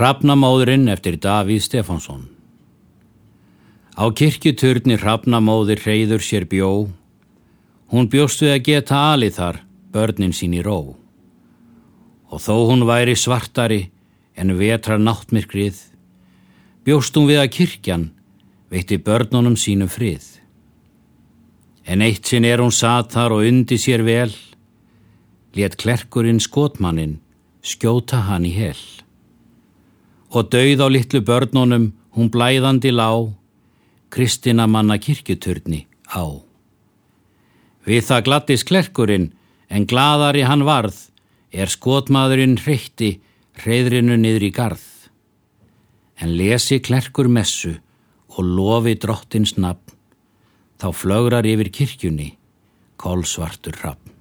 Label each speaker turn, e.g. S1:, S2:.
S1: Hrafnamóðurinn eftir Davíð Stefánsson Á kirkjuturni hrafnamóðir hreyður sér bjó, hún bjóst við að geta alið þar börnin sín í ró. Og þó hún væri svartari en vetrar náttmirkrið, bjóst hún við að kirkjan veitti börnunum sínum frið. En eitt sinn er hún satt þar og undi sér vel, let klerkurinn skotmannin skjóta hann í hel og dauð á litlu börnunum hún blæðandi lá, Kristina manna kirkjuturni á. Við það glattis klerkurinn, en gladari hann varð, er skotmaðurinn hreytti hreyðrinu niður í garð. En lesi klerkur messu og lofi drottins nafn, þá flögrar yfir kirkjunni, kólsvartur rapp.